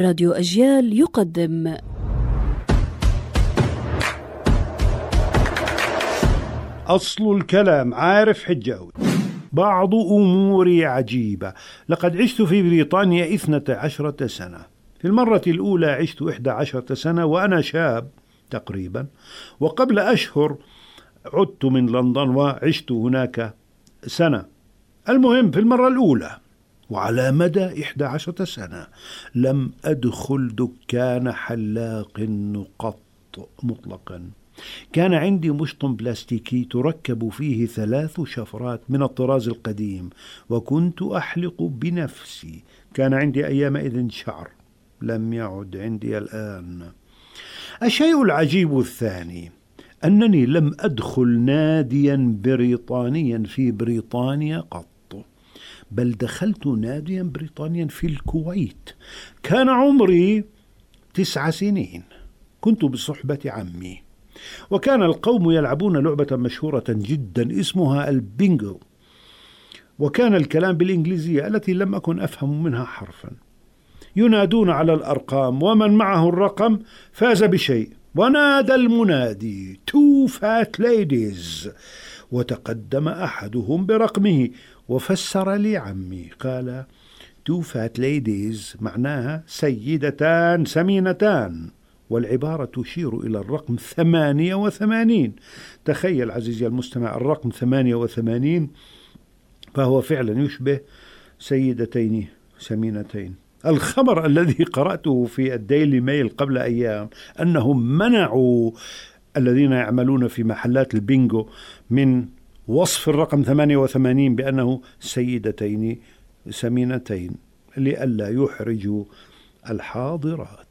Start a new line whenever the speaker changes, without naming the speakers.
راديو أجيال يقدم.
أصل الكلام عارف حجاوي بعض أموري عجيبة. لقد عشت في بريطانيا إثنة عشرة سنة. في المرة الأولى عشت إحدى عشرة سنة وأنا شاب تقريبا. وقبل أشهر عدت من لندن وعشت هناك سنة. المهم في المرة الأولى وعلى مدى إحدى عشرة سنة لم أدخل دكان حلاق قط مطلقا. كان عندي مشط بلاستيكي تركب فيه ثلاث شفرات من الطراز القديم وكنت أحلق بنفسي. كان عندي أيامئذ شعر لم يعد عندي الآن. الشيء العجيب الثاني أنني لم أدخل ناديا بريطانيا في بريطانيا قط. بل دخلت ناديا بريطانيا في الكويت. كان عمري تسع سنين. كنت بصحبة عمي. وكان القوم يلعبون لعبة مشهورة جدا اسمها البينجو. وكان الكلام بالإنجليزية التي لم أكن أفهم منها حرفا. ينادون على الأرقام ومن معه الرقم فاز بشيء. ونادى المنادي two fat ladies وتقدم أحدهم برقمه وفسر لي عمي قال two fat ladies معناها سيدتان سمينتان. والعبارة تشير إلى الرقم ثمانية وثمانين. تخيل عزيزي المستمع الرقم ثمانية وثمانين فهو فعلا يشبه سيدتين سمينتين. الخبر الذي قرأته في الديلي ميل قبل أيام أنهم منعوا الذين يعملون في محلات البينجو من وصف الرقم 88 بأنه سيدتين سمينتين لئلا يحرجوا الحاضرات.